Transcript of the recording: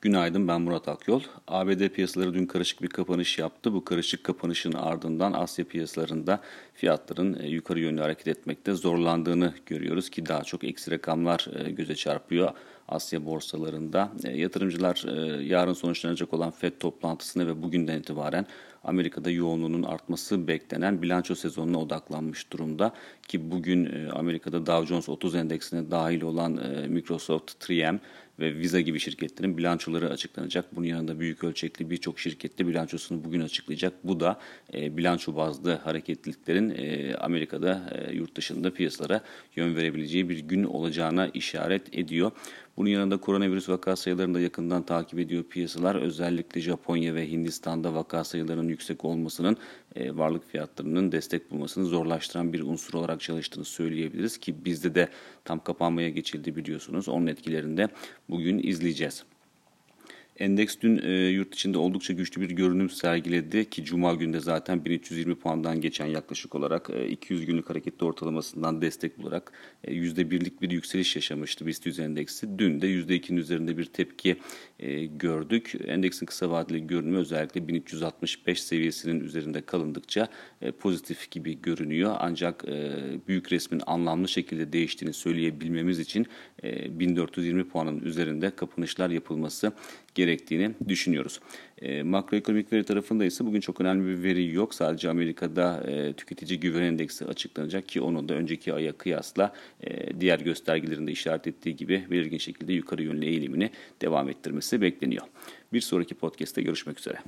Günaydın ben Murat Akyol. ABD piyasaları dün karışık bir kapanış yaptı. Bu karışık kapanışın ardından Asya piyasalarında fiyatların e, yukarı yönlü hareket etmekte zorlandığını görüyoruz ki daha çok eksi rakamlar e, göze çarpıyor. Asya borsalarında. E, yatırımcılar yarın sonuçlanacak olan FED toplantısına ve bugünden itibaren Amerika'da yoğunluğunun artması beklenen bilanço sezonuna odaklanmış durumda. Ki bugün Amerika'da Dow Jones 30 endeksine dahil olan Microsoft, 3M ve Visa gibi şirketlerin bilançoları açıklanacak. Bunun yanında büyük ölçekli birçok şirkette bilançosunu bugün açıklayacak. Bu da e, bilanço bazlı hareketliliklerin e, Amerika'da e, yurt dışında piyasalara yön verebileceği bir gün olacağına işaret ediyor. Bunun yanında koronavirüs vaka sayılarını da yakından takip ediyor piyasalar. Özellikle Japonya ve Hindistan'da vaka sayılarının yüksek olmasının e, varlık fiyatlarının destek bulmasını zorlaştıran bir unsur olarak çalıştığını söyleyebiliriz ki bizde de tam kapanmaya geçildi biliyorsunuz. Onun etkilerinde bugün izleyeceğiz. Endeks dün e, yurt içinde oldukça güçlü bir görünüm sergiledi ki Cuma günde zaten 1320 puandan geçen yaklaşık olarak e, 200 günlük hareketli ortalamasından destek bularak e, %1'lik bir yükseliş yaşamıştı BIST 100 endeksi. Dün de %2'nin üzerinde bir tepki e, gördük. Endeksin kısa vadeli görünümü özellikle 1365 seviyesinin üzerinde kalındıkça e, pozitif gibi görünüyor. Ancak e, büyük resmin anlamlı şekilde değiştiğini söyleyebilmemiz için e, 1420 puanın üzerinde kapanışlar yapılması gerektiğini düşünüyoruz. E, makroekonomik veri tarafında ise bugün çok önemli bir veri yok. Sadece Amerika'da e, tüketici güven endeksi açıklanacak ki onun da önceki aya kıyasla e, diğer göstergelerinde işaret ettiği gibi belirgin şekilde yukarı yönlü eğilimini devam ettirmesi bekleniyor. Bir sonraki podcast'te görüşmek üzere.